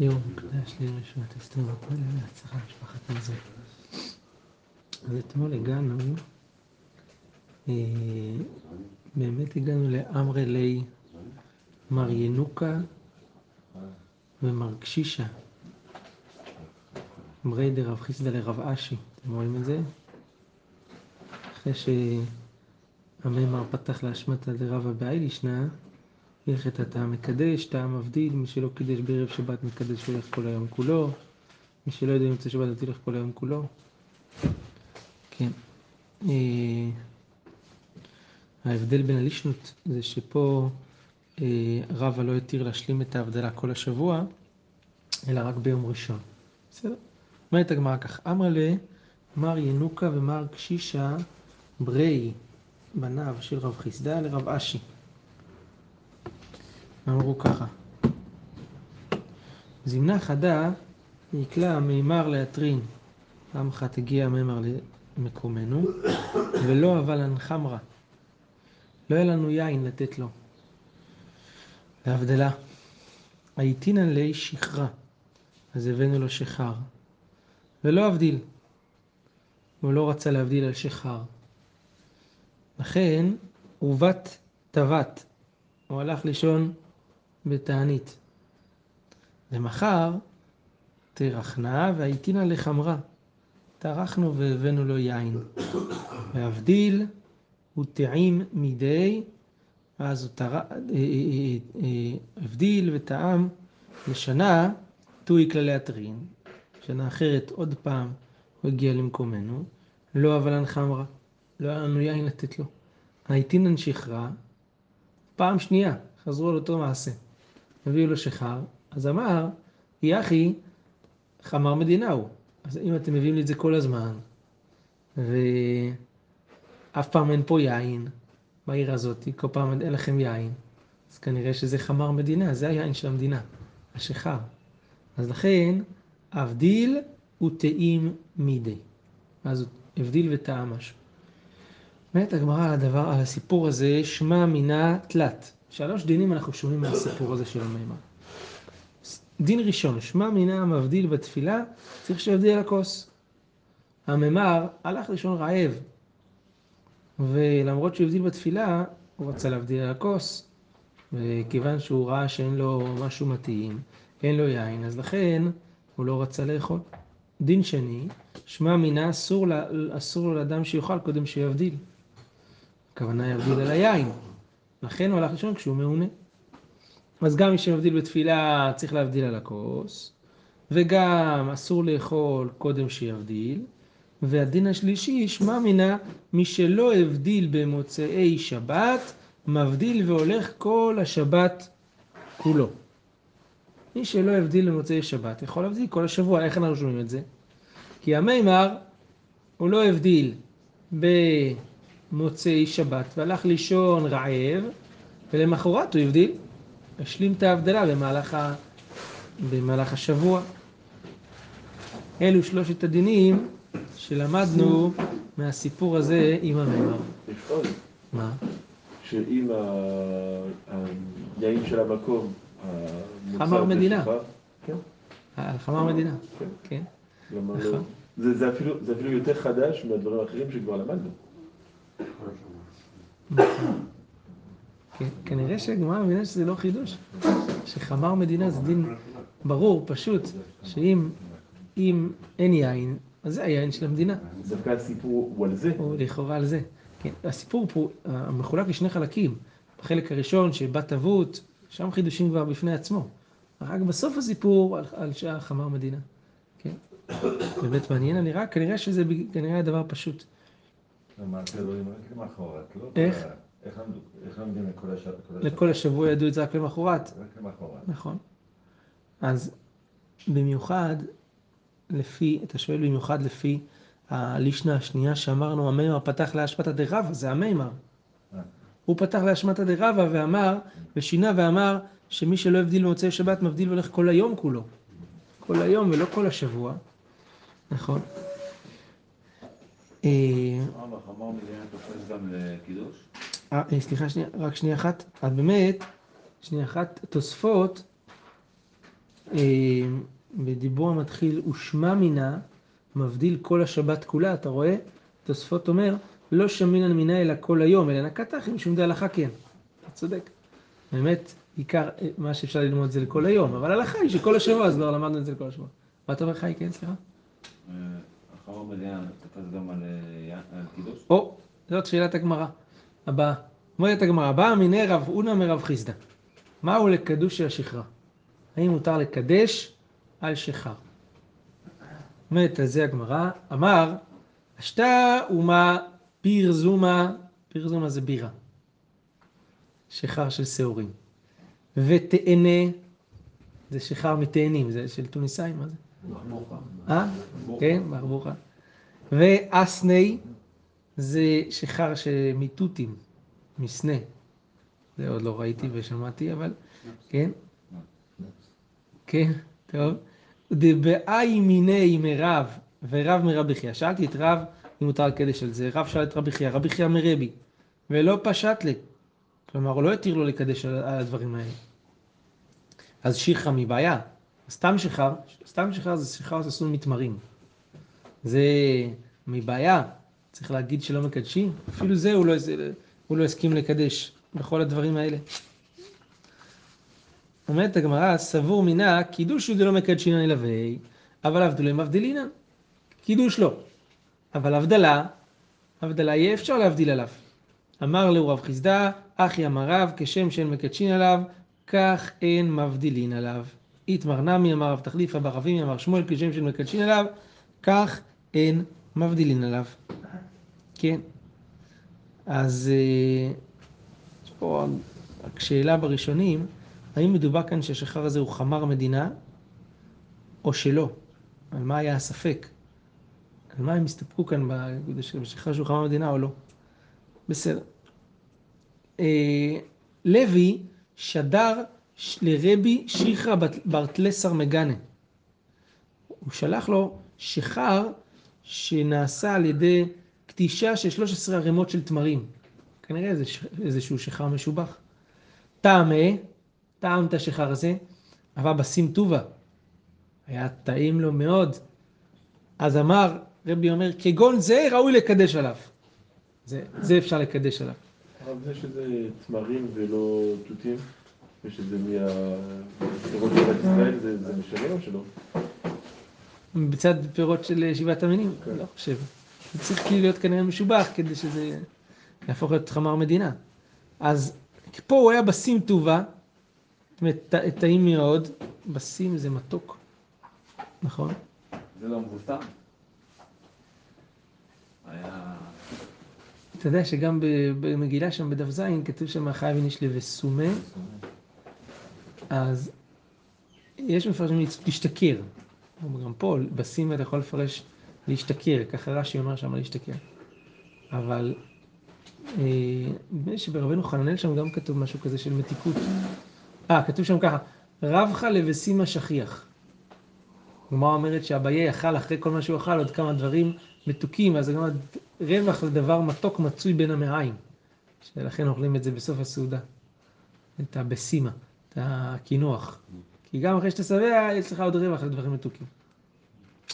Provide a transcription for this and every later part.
יום מקדש לי רשות אסתר וכולי להצלחה משפחת מזל. אז אתמול הגענו, אה, באמת הגענו לאמרי לי מר ינוקה ומר קשישה. אמרי דרב חיסדא לרב אשי, אתם רואים את זה? אחרי שהמימר פתח להשמטה דרבא באיילישנא, הלכת אתה מקדש, טעם מבדיל, מי שלא קידש בערב שבת מקדש הולך כל היום כולו, מי שלא יודע אם יוצא שבת אז ילך כל היום כולו. כן. אה, ההבדל בין הלישנות זה שפה אה, רבא לא התיר להשלים את ההבדלה כל השבוע, אלא רק ביום ראשון. בסדר? אומרת הגמרא כך, אמרלה מר ינוקה ומר קשישה ברי בניו של רב חיסדא לרב אשי. אמרו ככה, זמנה חדה נקלע מימר לאטרין, פעם אחת הגיע המימר למקומנו, ולא אבל הנחמרה. לא היה לנו יין לתת לו. להבדלה. הייתינן לי שכרה, אז הבאנו לו שכר. ולא הבדיל. הוא לא רצה להבדיל על שכר. לכן, עוות טבת. הוא הלך לישון בתענית. ומחר תרחנה והייתינה לחמרה. טרחנו והבאנו לו יין. להבדיל הוא טעים מדי, ואז הוא טר... הבדיל וטעם לשנה טוי כללי הטרין. שנה אחרת עוד פעם הוא הגיע למקומנו, לא אבל חמרה, לא היה לנו יין לתת לו. הייתינן שכרה, פעם שנייה חזרו על אותו מעשה. הביאו לו שכר, אז אמר, יחי, חמר מדינה הוא. אז אם אתם מביאים לי את זה כל הזמן, ואף פעם אין פה יין בעיר הזאת, כל פעם אין לכם יין, אז כנראה שזה חמר מדינה, זה היין של המדינה, השכר. אז לכן, הבדיל הוא טעים מידי. אז הבדיל וטעם משהו. אומרת הגמרא על הדבר, על הסיפור הזה, שמע מינה תלת. שלוש דינים אנחנו שומעים מהסיפור הזה של המימר. דין ראשון, שמע מינה המבדיל בתפילה, צריך שיבדיל על הכוס. הממר הלך לישון רעב, ולמרות שהוא הבדיל בתפילה, הוא רצה להבדיל על הכוס, וכיוון שהוא ראה שאין לו משהו מתאים, אין לו יין, אז לכן הוא לא רצה לאכול. דין שני, שמע מינה אסור, אסור לו לאדם שיאכל קודם שיבדיל. הכוונה יבדיל על היין. לכן הוא הלך לישון כשהוא מעונה. אז גם מי שמבדיל בתפילה צריך להבדיל על הכוס, וגם אסור לאכול קודם שיבדיל, והדין השלישי, שמע מינה, מי שלא הבדיל במוצאי שבת, מבדיל והולך כל השבת כולו. מי שלא הבדיל במוצאי שבת, יכול להבדיל כל השבוע, איך אנחנו שומעים את זה? כי המימר, הוא לא הבדיל במוצאי שבת, והלך לישון רעב, ולמחרת הוא הבדיל, השלים את ההבדלה במהלך, ה... במהלך השבוע. אלו שלושת הדינים שלמדנו מהסיפור הזה עם המימר. מה? שאם היין של המקום, חמר מדינה. כן. חמר מדינה, כן. נכון. זה אפילו יותר חדש מהדברים האחרים שכבר למדנו. כנראה שהגמרא מבינה שזה לא חידוש, שחמר מדינה זה דין ברור, פשוט, שאם אין יין, אז זה היין של המדינה. דווקא הסיפור הוא על זה? הוא לכאורה על זה. כן, הסיפור פה מחולק לשני חלקים. בחלק הראשון, שבת אבות, שם חידושים כבר בפני עצמו. רק בסוף הסיפור על, על שעה חמר מדינה. כן? באמת מעניין, אני רק, כנראה שזה כנראה הדבר פשוט. איך? איך לומדים לכל השבוע? לכל השבוע ידעו את זה רק למחרת. רק למחרת. נכון. אז במיוחד לפי, אתה שואל במיוחד לפי הלישנה השנייה שאמרנו, המימר פתח להשמטה דרבא, זה המימר. הוא פתח להשמטה דרבא ואמר, ושינה ואמר, שמי שלא הבדיל במוצאי שבת מבדיל והולך כל היום כולו. כל היום ולא כל השבוע. נכון. גם לקידוש? סליחה, שנייה, רק שנייה אחת. אז באמת, שנייה אחת, תוספות, אה, בדיבור המתחיל ושמע מינה, מבדיל כל השבת כולה, אתה רואה? תוספות אומר, לא שמינן מינה אלא כל היום, אלא נקתך עם שום דהלכה כן. אתה צודק. באמת, עיקר אה, מה שאפשר ללמוד זה לכל היום, אבל הלכה היא שכל השבוע, אז כבר למדנו את זה לכל השבוע. מה אתה אומר חי? כן, סליחה? אה? או, זאת שאלת הגמרא. הבאה. אומרת הגמרא, באה מיני רב אונא מרב חיסדא. מהו לקדוש של השכרה? האם מותר לקדש על שכר? אומרת על זה הגמרא, אמר, אשתה אומה פירזומה, פירזומה זה בירה. שכר של שעורים. ותאנה, זה שכר מתאנים, זה של טוניסאים, מה זה? אה? כן, ברבוכה. ואסני זה שכר מתותים, מסנה. זה עוד לא ראיתי ושמעתי, אבל כן. כן, טוב. דבאי מיני מרב ורב מרבי חייא. שאלתי את רב אם מותר לקדש על זה. רב שאל את רבי חייא, רבי חייא מרבי. ולא פשט לי. כלומר, הוא לא התיר לו לקדש על הדברים האלה. אז שיחרא מבעיה. סתם שיכר, סתם שיכר זה שיכר שעשו מתמרים. זה מבעיה. צריך להגיד שלא מקדשים. אפילו זה הוא לא, הוא לא הסכים לקדש בכל הדברים האלה. אומרת הגמרא, סבור מינה, קידוש הוא דלא מקדשין אלוהי, אבל הבדולי מבדילינן. קידוש לא. אבל הבדלה, הבדלה יהיה אפשר להבדיל עליו. אמר לו רב חיסדא, אחי אמר רב, כשם שאין מקדשין עליו, כך אין מבדילין עליו. איתמר נמי אמר רב תחליפה ברבים אמר שמואל, כשם שאין מקדשין עליו, כך אין מבדילין עליו. כן. אז אה, יש פה רק שאלה בראשונים, האם מדובר כאן שהשחר הזה הוא חמר מדינה, או שלא? על מה היה הספק? על מה הם הסתפקו כאן בשחר שהוא חמר מדינה או לא? בסדר. אה, לוי שדר לרבי שיחרא ברטלסר מגנה. הוא שלח לו שחר שנעשה על ידי קטישה של 13 ערימות של תמרים. כנראה איזשהו שחר משובח. טעמה, טעם את השחר הזה, אבל בשים טובה. היה טעים לו מאוד. אז אמר, רבי אומר, כגון זה ראוי לקדש עליו. זה, זה אפשר לקדש עליו. אבל זה שזה תמרים ולא תותים, ושזה מהפירות של בית ישראל, זה, זה משנה או שלא? בצד פירות של שבעת המינים? כן. לא חושב. זה צריך כאילו להיות כנראה משובח כדי שזה יהפוך להיות חמר מדינה. אז פה הוא היה בשים טובה, זאת אומרת, טעים מאוד, בשים זה מתוק, נכון? זה לא מבוסם? היה... אתה יודע שגם ב- במגילה שם בדף ז' כתוב שם חייב איניש לבסומה, אז יש מפרשים להשתכר. גם פה בשים אתה יכול לפרש להשתכר, ככה רש"י אומר שם להשתכר. אבל אה, נדמה לי שברבנו חננאל שם גם כתוב משהו כזה של מתיקות. אה, כתוב שם ככה, רבך לבשימה שכיח. הגמרא אומרת שאביי אכל אחרי כל מה שהוא אכל עוד כמה דברים מתוקים, אז גם רווח לדבר מתוק מצוי בין המעיים. שלכן אוכלים את זה בסוף הסעודה. את הבשימה, את הקינוח. כי גם אחרי שאתה שבע, יש לך עוד רווח לדברים מתוקים.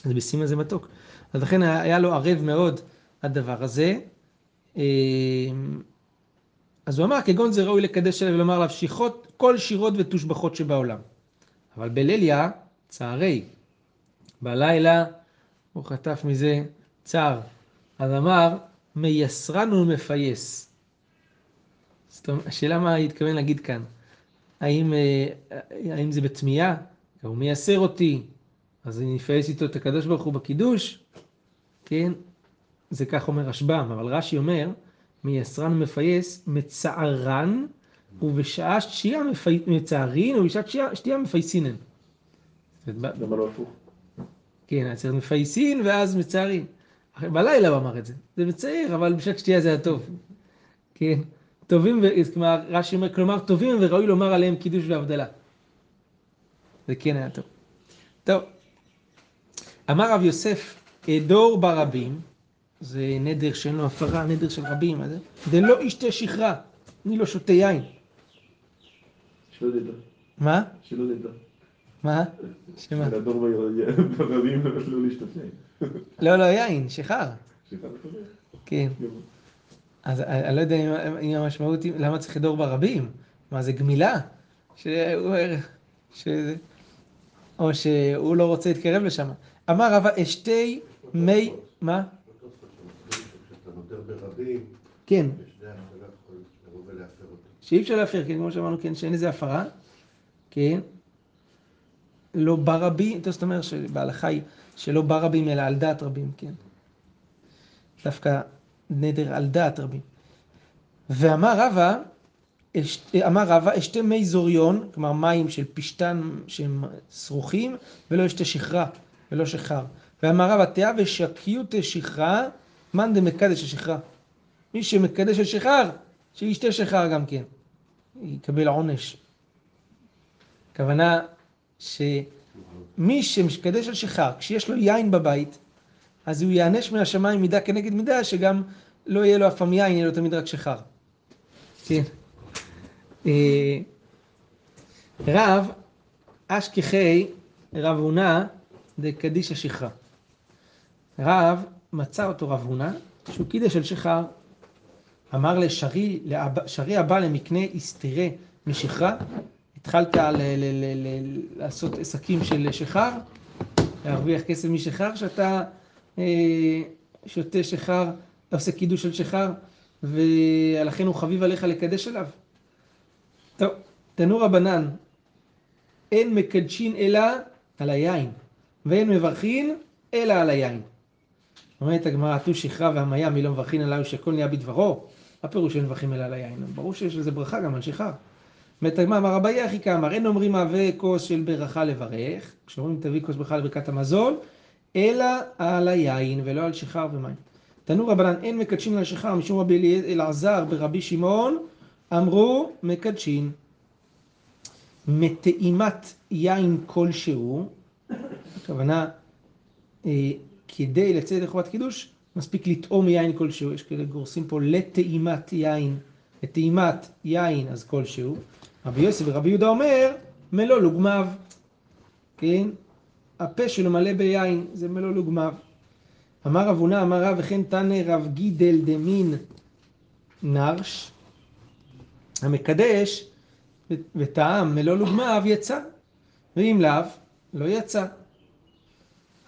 אז בשימה זה מתוק. אז לכן היה לו ערב מאוד הדבר הזה. אה, אז הוא אמר, כגון זה ראוי לקדש עליו ולומר עליו שיחות, כל שירות ותושבחות שבעולם. אבל בליליה, צערי. בלילה הוא חטף מזה צער. אז אמר, מייסרן ומפייס. זאת אומרת, השאלה מה התכוון להגיד כאן. האם, אה, האם זה בתמיהה? הוא מייסר אותי, אז אני אפייס איתו את הקדוש ברוך הוא בקידוש, כן? זה כך אומר רשב"ם, אבל רש"י אומר, מייסרן ומפייס, מצערן, ובשעה שתייה מפי... מצערין, ובשעה שתייה, מפייסינן. למה לא הפוך? כן, היה צריך מפייסין ואז מצערין. בלילה הוא אמר את זה. זה מצער, אבל בשעת שתייה זה היה טוב. כן. טובים. כלומר, רש"י אומר, כלומר, טובים וראוי לומר עליהם קידוש והבדלה. זה כן היה טוב. טוב. אמר רב יוסף, דור ברבים, זה נדר שאין לו הפרה, נדר של רבים, מה זה? דלא ישתה שכרה, אני לא שותה יין. שלא נדע. מה? שלא נדע. מה? שמה? לדור ב- ברבים לא יין. לא, לא, יין, שיכר. אתה יודע. כן. אז אני אני לא יודע אם- המשמעות היא, למה צריך לדור ברבים? מה, זה גמילה? שהוא... ש... או שהוא לא רוצה להתקרב לשם. אמר רבא, אשתי מי... מה? כן. שאי אפשר להפר, כן, כמו שאמרנו, כן, שאין איזה הפרה, כן. לא ברבים, זאת אומרת שבהלכה היא שלא ברבים אלא על דעת רבים, כן. דווקא נדר על דעת רבים. ואמר רבא, אמר רבא, אשתה מי זוריון, כלומר מים של פשתן שהם שרוכים, ולא אשתה שכרה, ולא שכר. ואמר רבא, תאה ושקיותא שכרה, מאן דמקדש השכרה. מי שמקדש השכר, שישתה שכר גם כן. יקבל עונש. הכוונה שמי שמקדש על שכר, כשיש לו יין בבית, אז הוא ייענש מהשמיים מידה כנגד מידה, שגם לא יהיה לו יין, יהיה לו תמיד רק שכר. כן. אה, רב אשכחי רב הונא דקדיש השכרה. רב מצא אותו רב הונא שהוא קידש על שכר. אמר לשרי, שרי הבא למקנה הסתירה משכרה, התחלת ל- ל- ל- לעשות עסקים של שכר, להרוויח כסף משכר, שאתה שותה שכר, עושה קידוש של שכר, ולכן הוא חביב עליך לקדש עליו. טוב, תנו רבנן, אין מקדשין אלא על היין, ואין מברכין אלא על היין. אומרת הגמרא, תו שכרה והמיה מי לא מברכין עליו שהכל נהיה בדברו, מה פירוש שאין מברכים אלא על היין? ברור שיש לזה ברכה גם על שכר. אומרת הגמרא, אמר רבי יחי כאמר, אין אומרים מהווה כוס של ברכה לברך, כשאומרים תביא כוס ברכה לברכת המזון, אלא על היין ולא על שכר ומים. תנו רבנן, אין מקדשין על שכר, משום רבי אלעזר ברבי שמעון, אמרו מקדשין. מטעימת יין כלשהו, הכוונה, אה, כדי לצאת ידי חובת קידוש, מספיק לטעום יין כלשהו, יש כאלה גורסים פה לטעימת יין, לטעימת יין אז כלשהו. רבי יוסף ורבי יהודה אומר, מלוא לוגמיו, כן? הפה שלו מלא ביין, זה מלוא לוגמיו. אמר רב הונא, אמר רב, וכן תנא רב גידל דמין נרש, המקדש וטעם מלוא לוגמיו יצא, ואם לאו, לא יצא.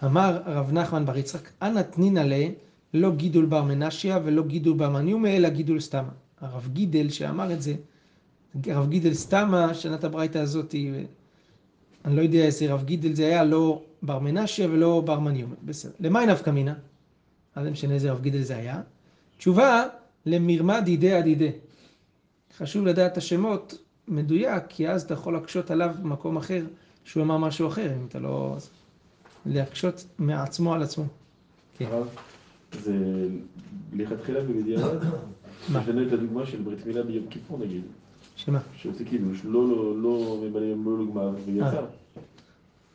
אמר רב נחמן בר יצחק, אנא תנינא לה, לא גידול בר מנשיה ולא גידול בר מניומה, אלא גידול סתמה. הרב גידל שאמר את זה, הרב גידל סתמה, שנת הברייתא הזאת, אני לא יודע איזה רב גידל זה היה, לא בר מנשיה ולא בר מניומה. בסדר. למה נפקא מינה? אז זה משנה איזה רב גידל זה היה. תשובה, למרמה דידי אדידי. חשוב לדעת את השמות מדויק, כי אז אתה יכול להקשות עליו במקום אחר, שהוא אמר משהו אחר, אם אתה לא... להקשות מעצמו על עצמו. כן. הרב, זה לכתחילה ובדיעבד, מה? משנה את הדוגמה של ברית מילה ביום כיפור נגיד, שמה? שעושה קידוש, לא לא לא מלוא לוגמיו ויצא.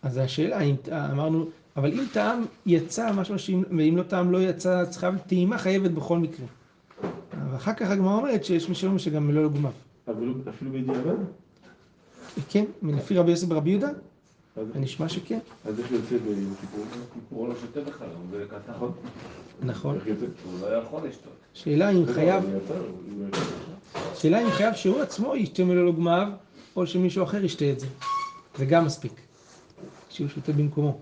אז השאלה, אם אמרנו, אבל אם טעם יצא משהו, שאם- ואם לא טעם לא יצא, צריכה טעימה חייבת בכל מקרה. ואחר כך הגמרא אומרת שיש מי שאומר שגם לא לגומיו. אבל אפילו בדיעבד? כן, לפי רבי יוסף ברבי יהודה, נשמע שכן. אז איך יוצא ביום כיפור? הוא לא שותה בכלל, הוא בקטן. נכון. נכון. איך יוצא? הוא לא יכול לשתות. שאלה אם לא, חייב, אבל יצא, הוא לא יצא. שאלה אם חייב שהוא עצמו ישתה מלוא לוגמיו, או שמישהו אחר ישתה את זה. זה גם מספיק. שהוא שותה במקומו.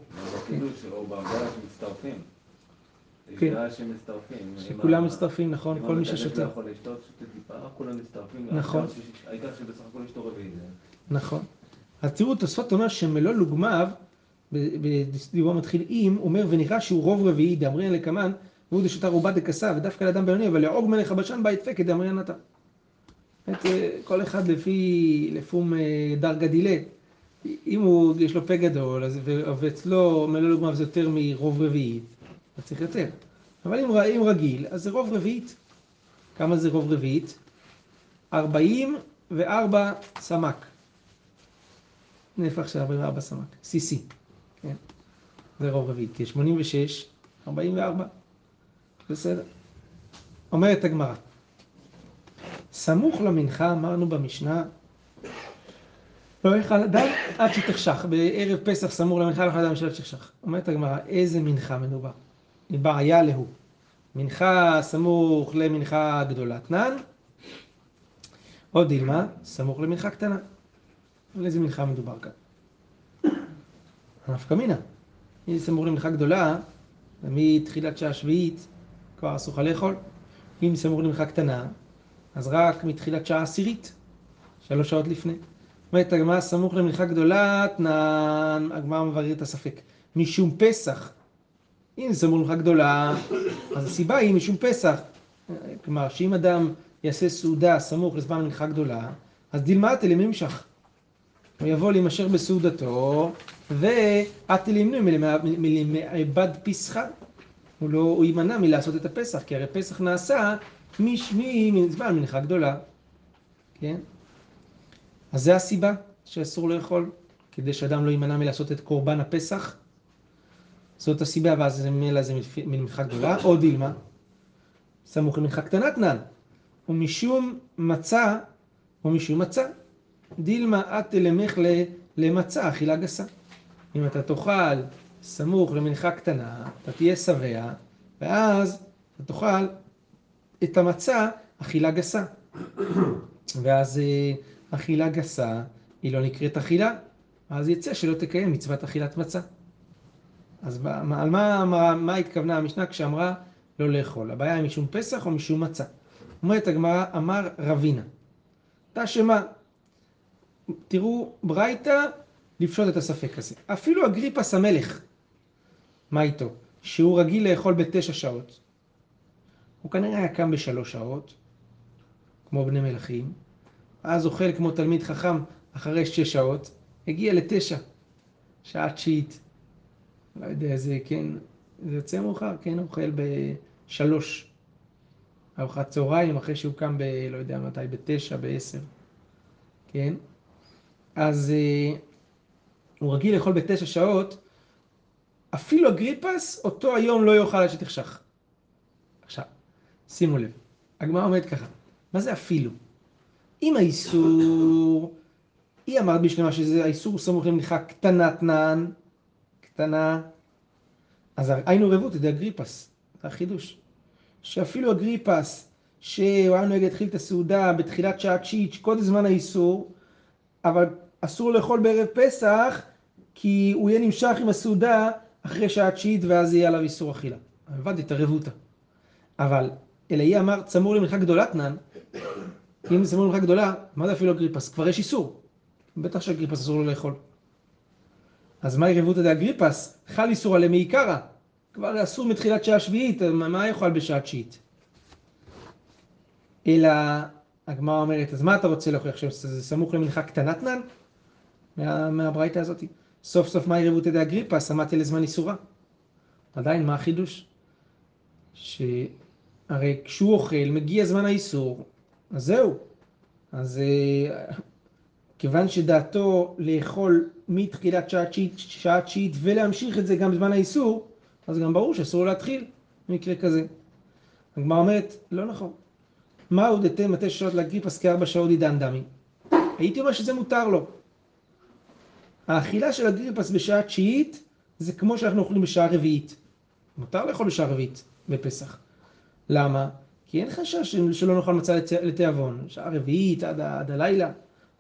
כן. שמצטרפים. שכולם מצטרפים, נכון, כל מי ששותה. לא יכול לשתות, שותה טיפה, כולם מצטרפים. נכון. העיקר ש- העיקר שבסך הכל יש לו רביעי. זה- נכון. אז תראו, תוספות אומר שמלוא לוגמיו, בדיבור מתחיל עם, אומר ונראה שהוא רוב רביעי דאמרין לקמן, והוא דשתה רובה דקסה, ודווקא לאדם בינוני, אבל לעוג מלך הבשן בית פקד דאמרין נתן. אה, כל אחד לפי, לפום אה, דרגה דילה. אם הוא, יש לו פה גדול, אז, ואצלו מלוא לוגמיו זה יותר מרוב רביעית, אז צריך יותר. אבל אם, אם רגיל, אז זה רוב רביעית. כמה זה רוב רביעית? 44 סמ"ק. נהפך של 44 סמ"ק, CC, כן? זה רוב רביעית, כי 86, 44, בסדר. אומרת הגמרא, סמוך למנחה אמרנו במשנה, לא יאכל אדם עד שתחשך, בערב פסח סמור למנחה לא יאכל אדם עד שתחשך. אומרת הגמרא, איזה מנחה מדובר? בעיה להוא. מנחה סמוך למנחה גדולה תנן, או דילמה, סמוך למנחה קטנה. על איזה מנחה מדובר כאן? נפקא מינה. אם סמוך למנחה גדולה, מתחילת שעה שביעית כבר אסור לך לאכול. אם סמוך למנחה קטנה, אז רק מתחילת שעה עשירית, שלוש שעות לפני. אומרת הגמרא סמוך למנחה גדולה, תנן, הגמרא מבררת את הספק. משום פסח. אם סמוך למנחה גדולה, אז הסיבה היא משום פסח. כלומר, שאם אדם יעשה סעודה סמוך לזמן מנחה גדולה, אז דילמאטה לממשך. הוא יבוא להימשך בסעודתו, ואתא לימנו מלמעבד פסחה. הוא לא, הוא יימנע מלעשות את הפסח, כי הרי פסח נעשה מזמן מנחה גדולה, כן? אז זה הסיבה שאסור לאכול, כדי שאדם לא יימנע מלעשות את קורבן הפסח. זאת הסיבה, ואז ממילא זה מנחה גדולה, או דילמה, סמוך למנחה קטנה תנן, ומשום מצה, ומשום מצה, דילמה אתא למך למצה, אכילה גסה. אם אתה תאכל סמוך למנחה קטנה, אתה תהיה שבע, ואז אתה תאכל את המצה אכילה גסה. ואז אה, אכילה גסה היא לא נקראת אכילה, אז יצא שלא תקיים מצוות אכילת מצה. אז על מה, מה, מה התכוונה המשנה כשאמרה לא לאכול? הבעיה היא משום פסח או משום מצה? אומרת הגמרא, אמר רבינה, תשמע, תראו ברייתא לפשוט את הספק הזה. אפילו אגריפס המלך, מה איתו? שהוא רגיל לאכול בתשע שעות. הוא כנראה היה קם בשלוש שעות, כמו בני מלכים, אז אוכל כמו תלמיד חכם אחרי שש שעות, הגיע לתשע, שעה תשיעית. לא יודע, זה כן, זה יוצא מאוחר, כן, אוכל בשלוש. ארוחת צהריים, אחרי שהוא קם ב... לא יודע מתי, בתשע, בעשר, כן? אז uh, הוא רגיל לאכול בתשע שעות, אפילו אגריפס, אותו היום לא יאכל עד שתחשך. שימו לב, הגמרא אומרת ככה, מה זה אפילו? אם האיסור, היא אמרת בשלמה שזה האיסור סמוך למניחה קטנה תנן, קטנה, אז היינו רבות ידי אגריפס, זה החידוש. שאפילו אגריפס, שהוא היה נוהג להתחיל את הסעודה בתחילת שעה תשיעית, שקודם זמן האיסור, אבל אסור לאכול בערב פסח, כי הוא יהיה נמשך עם הסעודה אחרי שעה תשיעית ואז יהיה עליו איסור אכילה. הבנתי את הרבותא. אבל אלאי אמר צמור למלכה גדולה תנן, אם צמור למלכה גדולה, מה זה אפילו אגריפס? כבר יש איסור. בטח שאגריפס אסור לו לאכול. אז מהי רבותא דאגריפס? חל איסור עליהם מעיקרא. כבר אסור מתחילת שעה שביעית, מה יאכל בשעה תשיעית? אלא הגמרא אומרת, אז מה אתה רוצה להוכיח שזה סמוך למנחה קטנת נן? מה, מהברייתא הזאת. סוף סוף מהי רבותא דאגריפא, שמעתי לזמן איסורה. עדיין, מה החידוש? שהרי כשהוא אוכל, מגיע זמן האיסור, אז זהו. אז אה, כיוון שדעתו לאכול מתחילת שעה תשיעית ולהמשיך את זה גם בזמן האיסור, אז גם ברור שאסור להתחיל במקרה כזה. הגמרא אומרת, לא נכון. מהו דתה מטה שעות לאגריפס כארבע שעות עידן דמי? הייתי אומר שזה מותר לו. האכילה של אגריפס בשעה תשיעית זה כמו שאנחנו אוכלים בשעה רביעית. מותר לאכול בשעה רביעית בפסח. למה? כי אין חשש שלא נאכל מצה לתיאבון, שעה רביעית עד, עד הלילה.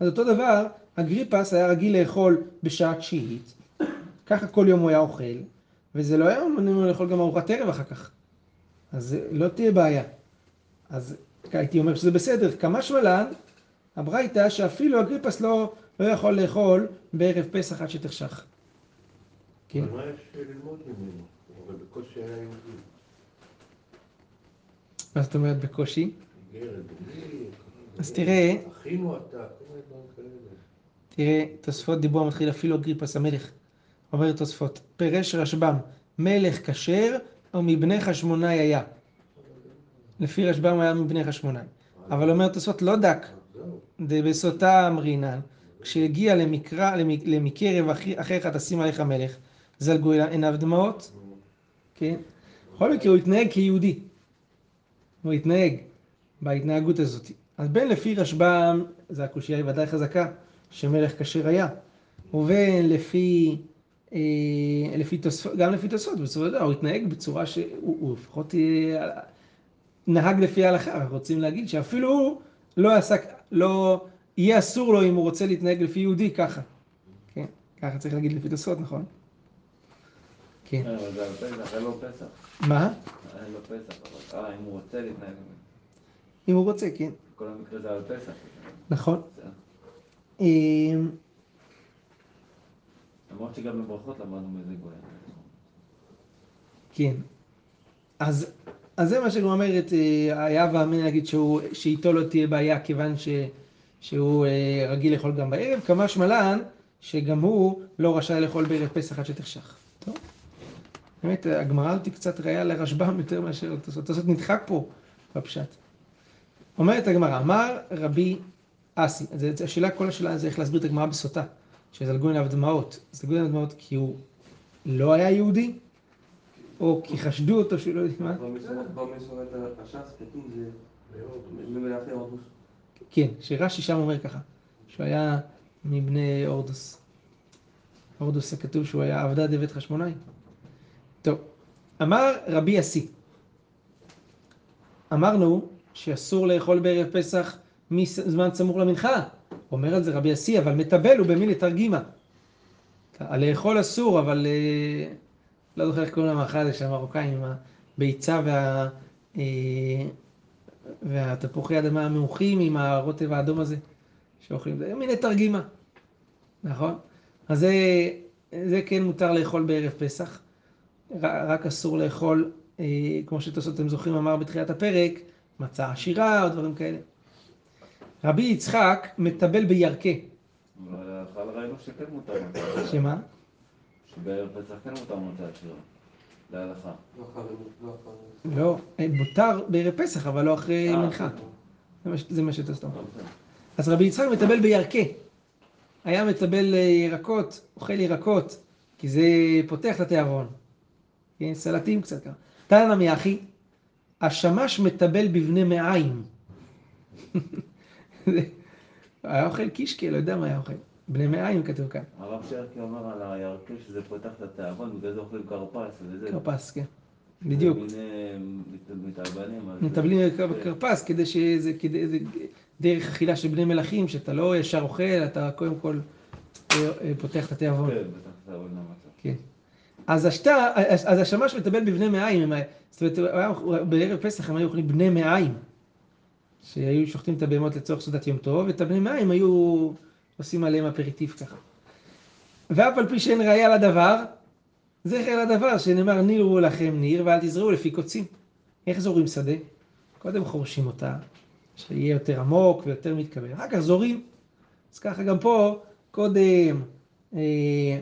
אז אותו דבר, אגריפס היה רגיל לאכול בשעה תשיעית, ככה כל יום הוא היה אוכל, וזה לא היה אמור לאכול גם ארוחת ערב אחר כך. אז לא תהיה בעיה. אז הייתי אומר שזה בסדר. כמה שמלן, הברייתא שאפילו אגריפס לא, לא יכול לאכול בערב פסח עד שתחשך. כן? מה יש ללמוד ממנו? אבל בקושי היה יהודי. מה זאת אומרת בקושי? אז תראה. תראה, תוספות דיבור מתחיל אפילו אגריפס המלך. אומר תוספות, פירש רשב"ם, מלך כשר או מבני חשמונאי היה. לפי רשב"ם היה מבני חשמונאי. אבל אומר תוספות לא דק, דבסותה אמרינן, כשהגיע למקרא, למקרב אחיך תשים עליך מלך, זלגו עיניו דמעות, כן? בכל מקרה הוא התנהג כיהודי. הוא התנהג בהתנהגות הזאת. אז בין לפי רשב"ם, זו הקושייה היא ודאי חזקה, שמלך כשר היה, ובין לפי, אה, לפי תוספות, גם לפי תוספות, בסופו של דבר הוא התנהג בצורה שהוא הוא לפחות אה, נהג לפי ההלכה, אנחנו רוצים להגיד שאפילו הוא לא עסק, לא, יהיה אסור לו אם הוא רוצה להתנהג לפי יהודי ככה. כן, ככה צריך להגיד לפי תוספות, נכון? כן. אה, אבל זה על פסח, אין לו פסח. מה? אין לו פסח, אבל אה, אם הוא רוצה להתנהג... אם הוא רוצה, כן. כל המקרה זה על פסח. נכון. אמ, למרות שגם בברכות למדנו מאיזה גוי. כן. אז, אז זה מה שהגמרא אומרת, אה, היה ואמן להגיד שהוא, שאיתו לא תהיה בעיה כיוון ש, שהוא רגיל לאכול גם בערב, כמה שמלן שגם הוא לא רשאי לאכול בערב פסח עד שתחשך. באמת, הגמרא הזאת היא קצת ראייה לרשב"ם יותר מאשר התוספות. התוספות נדחק פה בפשט. אומרת הגמרא, אמר רבי אסי, אז השאלה, כל השאלה זה איך להסביר את הגמרא בסוטה, שזלגו עליו דמעות. זלגו עליו דמעות כי הוא לא היה יהודי, או כי חשדו אותו שהוא לא יודע מה. במסורת הש"ס כתוב זה הורדוס. כן, שרש"י שם אומר ככה, שהוא היה מבני הורדוס. הורדוס כתוב שהוא היה עבדה דבית חשמונאי. טוב, אמר רבי אסי, אמרנו שאסור לאכול בערב פסח מזמן סמוך למנחה. אומר על זה רבי אסי, אבל מטבל הוא במין לתרגימה. לאכול אסור, אבל אה, לא זוכר איך קוראים למאכל הזה של המרוקאים, עם הביצה וה... אה, והתפוחי אדמה המעוכים עם הרוטב האדום הזה שאוכלים, זה מיני תרגימה, נכון? אז זה, זה כן מותר לאכול בערב פסח, רק אסור לאכול, אה, כמו שתוספות אתם זוכרים אמר בתחילת הפרק, מצה עשירה או דברים כאלה. רבי יצחק מטבל בירקה, אבל ראינו שכן מותר מצה. שמה? שבערב פסח כן מותר מצה עשירה. להלכה. לא לא. לא, אה, מותר בערב פסח, אבל לא אחרי אה, מנחה. זה מה ש- זה מה. לא, בסדר. אז רבי יצחק מטבל בירקה. היה מטבל ירקות, אוכל ירקות, כי זה פותח את התיאבון. כן, סלטים קצת ככה. תנא מיחי, השמש מטבל בבני מעיים. היה אוכל קישקה, לא יודע מה היה אוכל. בני מעיים כתוב כאן. הרב שרקי אומר על הירקה שזה פותח את התיאבון, בגלל זה אוכלים כרפס וזה. כרפס, כן. בדיוק. אה, מטבלים. בכרפס כדי שזה, כדי, זה דרך אכילה של בני מלכים, שאתה לא ישר אוכל, אתה קודם כל אה, אה, פותח את התיאבון. כן, פותח את התיאבון למצה. כן. אז השתה, אז השמש מטבל בבני מעיים, זאת אומרת, בערב פסח הם היו אוכלים בני מעיים, שהיו שוחטים את הבהמות לצורך סעודת יום טוב, ואת הבני מעיים היו עושים עליהם אפריטיף ככה. ואף על פי שאין ראיה לדבר, זכר לדבר שנאמר נירו לכם ניר ואל תזרעו לפי קוצים. איך זורים שדה? קודם חורשים אותה, שיהיה יותר עמוק ויותר מתקבל, אחר כך זורים. אז ככה גם פה, קודם אה,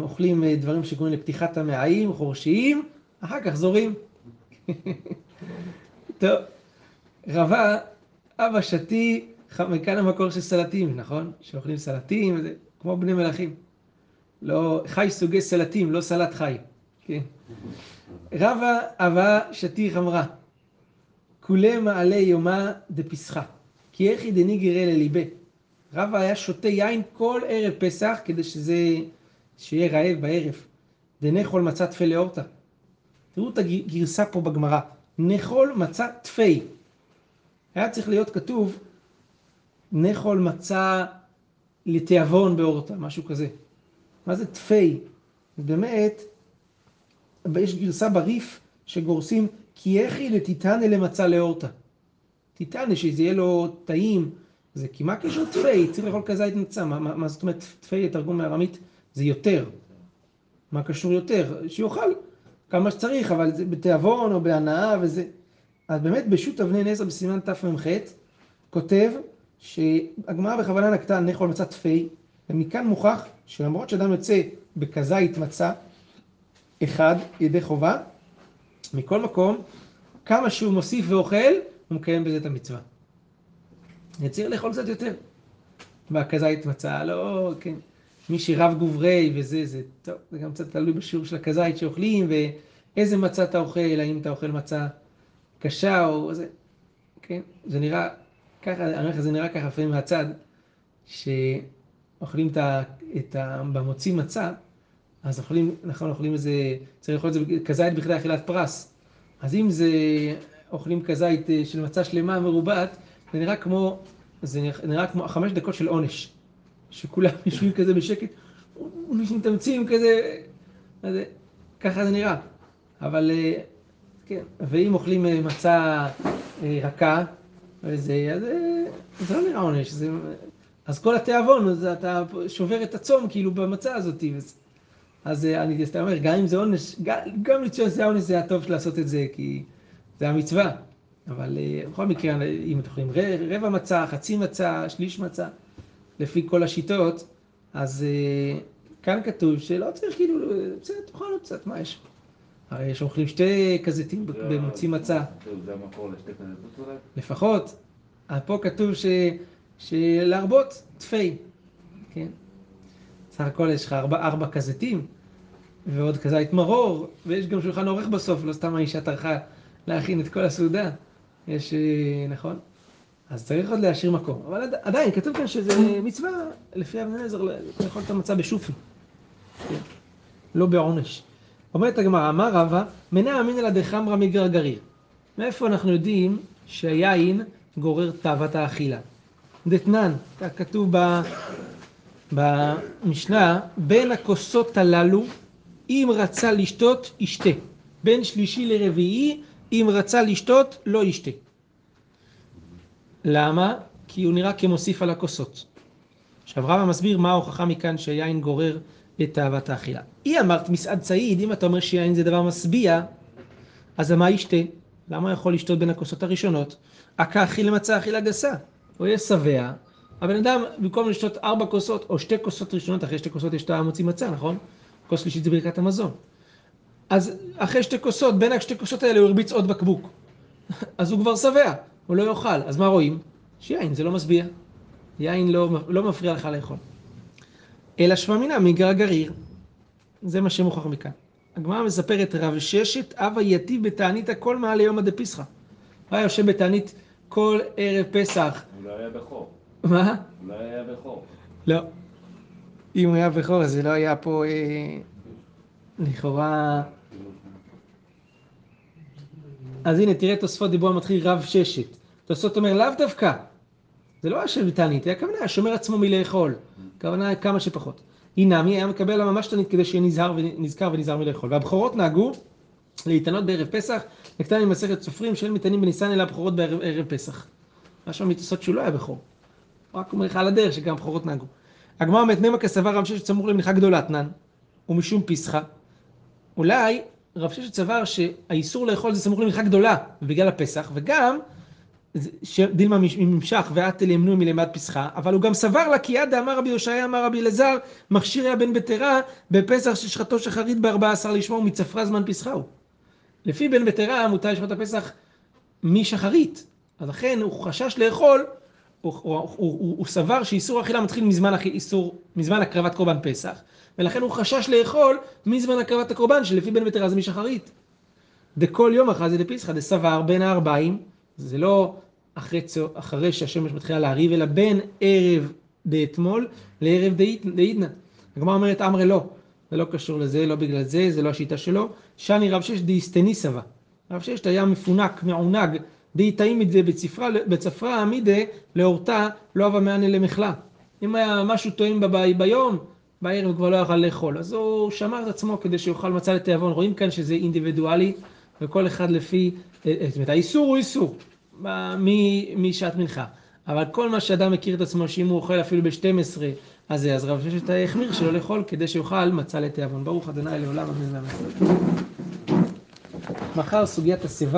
אוכלים אה, דברים שקוראים לפתיחת המעיים, חורשיים, אחר כך זורים. טוב, רבה, אבא שתי, מכאן המקור של סלטים, נכון? שאוכלים סלטים, וזה כמו בני מלכים. לא, חי סוגי סלטים, לא סלט חי. כן. רבה אבה שתי חמרה. כולי מעלה יומה דפסחה. כי איך דני גרא לליבה. רבא היה שותה יין כל ערב פסח כדי שזה, שיהיה רעב בערב. דנכול מצה תפי לאורתא. תראו את הגרסה פה בגמרא. נחול מצה תפי. היה צריך להיות כתוב נחול מצה לתיאבון באורתא, משהו כזה. מה זה תפי? באמת, יש גרסה בריף שגורסים כי יחי לטיטנה למצה לאורתא. טיטנה, שזה יהיה לו טעים, זה כי קשור תפי? צריך לאכול כזית מצה. מה, מה, מה זאת אומרת תפי, תרגום מארמית, זה יותר. מה קשור יותר? שיאכל כמה שצריך, אבל זה בתיאבון או בהנאה וזה. אז באמת בשו"ת אבני נזר בסימן תמ"ח כותב שהגמרא בכוונה נקטה נחול מצה תפי, ומכאן מוכח שלמרות שאדם יוצא בכזית מצה אחד ידי חובה, מכל מקום, כמה שהוא מוסיף ואוכל, הוא מקיים בזה את המצווה. צריך לאכול קצת יותר. והכזית מצה, לא, כן. מי שרב גוברי וזה, זה, טוב, זה גם קצת תלוי בשיעור של הכזית שאוכלים, ואיזה מצה אתה אוכל, האם אתה אוכל מצה קשה או זה, כן. זה נראה ככה, אני אומר לך, זה נראה ככה לפעמים מהצד, שאוכלים את ה... את ה... במוציא מצה, אז אוכלים, נכון, אוכלים איזה, צריך לאכול את זה כזית בכדי אכילת פרס. אז אם זה, אוכלים כזית אה, של מצה שלמה מרובעת, זה נראה כמו, זה נראה, נראה כמו חמש דקות של עונש. שכולם יושבים כזה בשקט, מתאמצים כזה, אז, ככה זה נראה. אבל, אה, כן, ואם אוכלים אה, מצה רכה, אז זה לא נראה עונש. זה, אז כל התיאבון, אז אתה שובר את הצום כאילו במצה הזאת. אז אני סתם אומר, גם אם זה עונש, גם, גם לציון זה העונש, זה היה טוב לעשות את זה, כי זה המצווה. אבל בכל מקרה, אם אתם אוכלים רבע מצה, חצי מצה, שליש מצה, לפי כל השיטות, אז כאן כתוב שלא צריך כאילו, בסדר, תאכל עוד קצת, מה יש? הרי יש אוכלים שתי כזיתים במוציא מצה. זה המקור לשתי כזיתות אולי? לפחות. פה כתוב ש... שלהרבות תפי, כן? סך הכל יש לך ארבע, ארבע כזיתים, ועוד כזית מרור, ויש גם שולחן עורך בסוף, לא סתם האישה טרחה להכין את כל הסעודה. יש, נכון? אז צריך עוד להשאיר מקום. אבל עד, עדיין, כתוב כאן שזה מצווה, לפי אבן עזר, לאכול את המצה בשופי. לא בעונש. אומרת הגמרא, אמר רבא, מנע אמינא לה דחמרא מגרגריר. מאיפה אנחנו יודעים שהיין גורר תאוות האכילה? דתנן, כתוב במשנה, בין הכוסות הללו, אם רצה לשתות, ישתה. בין שלישי לרביעי, אם רצה לשתות, לא ישתה. למה? כי הוא נראה כמוסיף על הכוסות. עכשיו רבא מסביר מה ההוכחה מכאן שהיין גורר את תאוות האכילה. היא אמרת מסעד צעיד, אם אתה אומר שיין זה דבר משביע, אז מה ישתה? למה יכול לשתות בין הכוסות הראשונות? עקה אכיל למצה אכילה גסה. הוא יהיה שבע, הבן אדם במקום לשתות ארבע כוסות או שתי כוסות ראשונות, אחרי שתי כוסות יש את המוציא מצה, נכון? כוס שלישית זה ברכת המזון. אז אחרי שתי כוסות, בין השתי כוסות האלה הוא הרביץ עוד בקבוק. אז הוא כבר שבע, הוא לא יאכל. אז מה רואים? שיין זה לא משביע. יין לא, לא מפריע לך לאכול. אלא שממינה מגרגריר. זה מה שמוכח מכאן. הגמרא מספרת רב ששת אבא יתיב בתענית הכל מעל ליומא דפסחא. הוא היה יושב בתענית כל ערב פסח. הוא לא היה בכור. מה? הוא לא היה בכור. לא. אם הוא היה בכור אז זה לא היה פה אה, לכאורה... אז הנה תראה תוספות דיבור מתחיל רב ששת. תוספות אומר לאו דווקא. זה לא יושב בתענית, היה כוונה שומר עצמו מלאכול. כוונה כמה שפחות. אינמי היה מקבל לה ממש תענית כדי שיהיה נזהר ונזכר ונזהר מלאכול. והבכורות נהגו להתענות בערב פסח, נקטן ממסכת סופרים שאין מתענים בניסן אלא הבכורות בערב פסח. שם מתעשות שהוא לא היה בכור. רק אומר לך על הדרך שגם בכורות נהגו. הגמרא אומרת נמא כסבר רב ששת סמוך למנחה גדולה תנן, ומשום פסחה. אולי רב ששת סבר שהאיסור לאכול זה סמוך למנחה גדולה בגלל הפסח, וגם דילמה ממשך ואת אלימנו מלמד פסחה, אבל הוא גם סבר לה כי יד אמר רבי יושעיה אמר רבי אלעזר מכשיר היה בן בטרה בפסח ששחטו שחרית בארבע עשר לשמור מצפרה זמן פסחה הוא. לפי בן בטרה מותר לשחוט הפסח משחרית, אז לכן הוא חשש לאכול, הוא, הוא, הוא, הוא, הוא סבר שאיסור אכילה מתחיל מזמן, איסור, מזמן הקרבת קורבן פסח, ולכן הוא חשש לאכול מזמן הקרבת הקורבן שלפי בן בטרה זה משחרית. דכל יום אחרי זה דפסחא דסבר בין הארבעים זה לא אחרי, אחרי שהשמש מתחילה להריב, אלא בין ערב דאתמול לערב דעידנא. הגמרא אומרת אמרי לא, זה לא קשור לזה, לא בגלל זה, זה לא השיטה שלו. שני רב שש דאיסטני סבא. רב שש היה מפונק, מעונג, דאיתאים את זה בצפרה, עמידה לאורתה, לא אבה מענה למחלה. אם היה משהו טוען ביום, בערב כבר לא יכל לאכול. אז הוא שמר את עצמו כדי שיאכל מצה לתיאבון. רואים כאן שזה אינדיבידואלי, וכל אחד לפי, זאת אומרת, האיסור הוא איסור. משעת מנחה. אבל כל מה שאדם מכיר את עצמו, שאם הוא אוכל אפילו ב-12, אז זה, אז רב ששת החמיר שלא לאכול כדי שיאכל מצה לתיאבון. ברוך ה' לעולם אמן ואמן. מחר סוגיית השיבה.